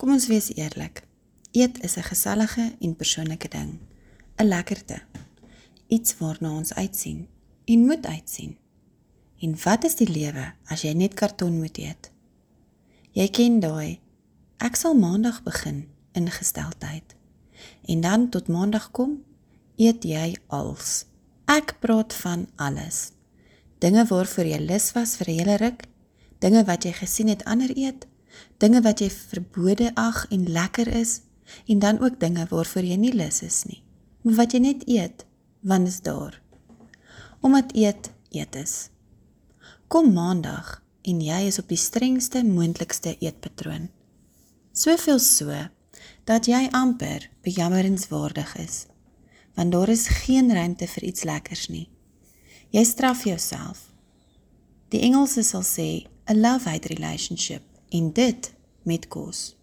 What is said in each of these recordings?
Kom ons wees eerlik. Eet is 'n gesellige en persoonlike ding, 'n lekkerte. Iets waarna ons uitsien en moet uitsien. En wat is die lewe as jy net karton moet eet? Jy ken daai ek sal maandag begin ingesteldheid. En dan tot maandag kom, eet jy als. Ek praat van alles. Dinge waarvoor jy lus was vir 'n hele ruk, dinge wat jy gesien het ander eet, dinge wat jy verbode ag en lekker is, en dan ook dinge waarvoor jy nie lus is nie, maar wat jy net eet, want is daar. Omdat eet eet is. Kom maandag en jy is op die strengste moontlikste eetpatroon. Soveel so dat jy amper bejammerenswaardig is. Want daar is geen ruimte vir iets lekkers nie. Jy straf jouself. Die Engelse sal sê 'n love-hate relationship en dit met kos.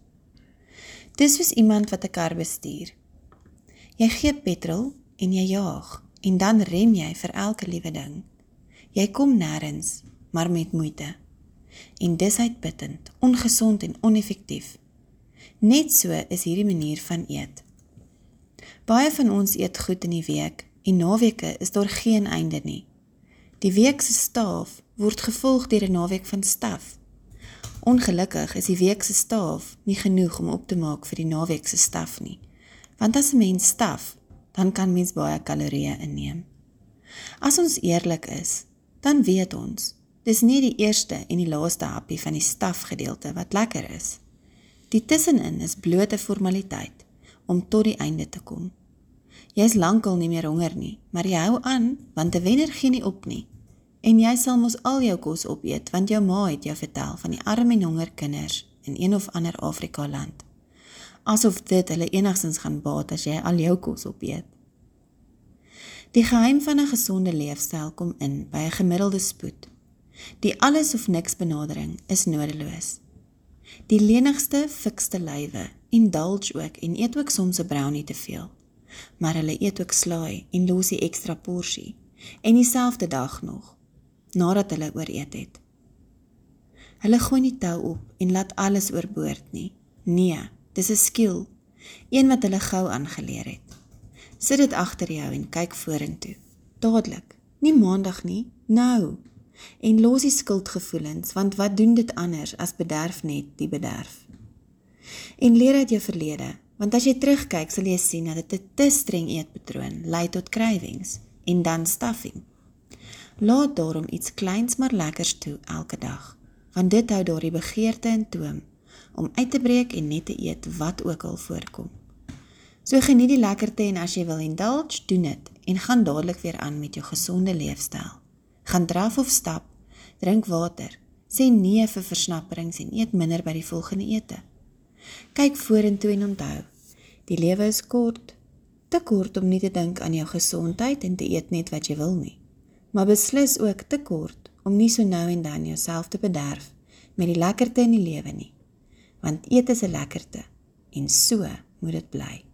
Dis soos iemand wat 'n kar bestuur. Jy gee petrol en jy jaag en dan rem jy vir elke liewe ding. Jy kom nêrens, maar met moeite. En dis uitputtend, ongesond en oneffektief. Net so is hierdie manier van eet. Baie van ons eet goed in die week en naweke is daar geen einde nie. Die week se staaf word gevolg deur 'n naweek van staf. Ongelukkig is die week se staaf nie genoeg om op te maak vir die naweek se staf nie. Want as 'n mens staf, dan kan mens baie kalorieë inneem. As ons eerlik is, dan weet ons, dis nie die eerste en die laaste happie van die staf gedeelte wat lekker is. Die tussenin is blote formaliteit om tot die einde te kom. Jy is lankal nie meer honger nie, maar jy hou aan want 'n wenner gee nie op nie. En jy sal mos al jou kos opeet want jou ma het jou vertel van die arm en honger kinders in een of ander Afrika land. Asof dit hulle enigstens gaan baat as jy al jou kos opeet. Die geheim van 'n gesonde leefstyl kom in by 'n gemiddelde spoed. Die alles of niks benadering is nodeloos. Die lenigste, fikste lywe indulge ook en eet ook soms 'n brownie te veel. Maar hulle eet ook slaai en los die ekstra porsie en dieselfde dag nog nadat hulle ooreet het. Hulle gooi nie tou op en laat alles oorboord nie. Nee, dis 'n skill, een wat hulle gou aangeleer het. Sit dit agter jou en kyk vorentoe. Dadelik. Nie maandag nie, nou en los die skuldgevoelens want wat doen dit anders as bederf net die bederf. En leer uit jou verlede want as jy terugkyk sal jy sien dat dit 'n te streng eetpatroon lei tot cravings en dan stuffing. Laat daarom iets kleins maar lekkers toe elke dag want dit hou daardie begeerte in toom om uit te breek en net te eet wat ook al voorkom. So geniet die lekkerte en as jy wil indulge, doen dit en gaan dadelik weer aan met jou gesonde leefstyl gaan draf of stap, drink water, sê nee vir versnapperings en eet minder by die volgende ete. Kyk vorentoe en onthou, die lewe is kort, te kort om nie te dink aan jou gesondheid en te eet net wat jy wil nie. Maar beslis ook te kort om nie so nou en dan jouself te bederf met die lekkerte in die lewe nie. Want eet is 'n lekkerte en so moet dit bly.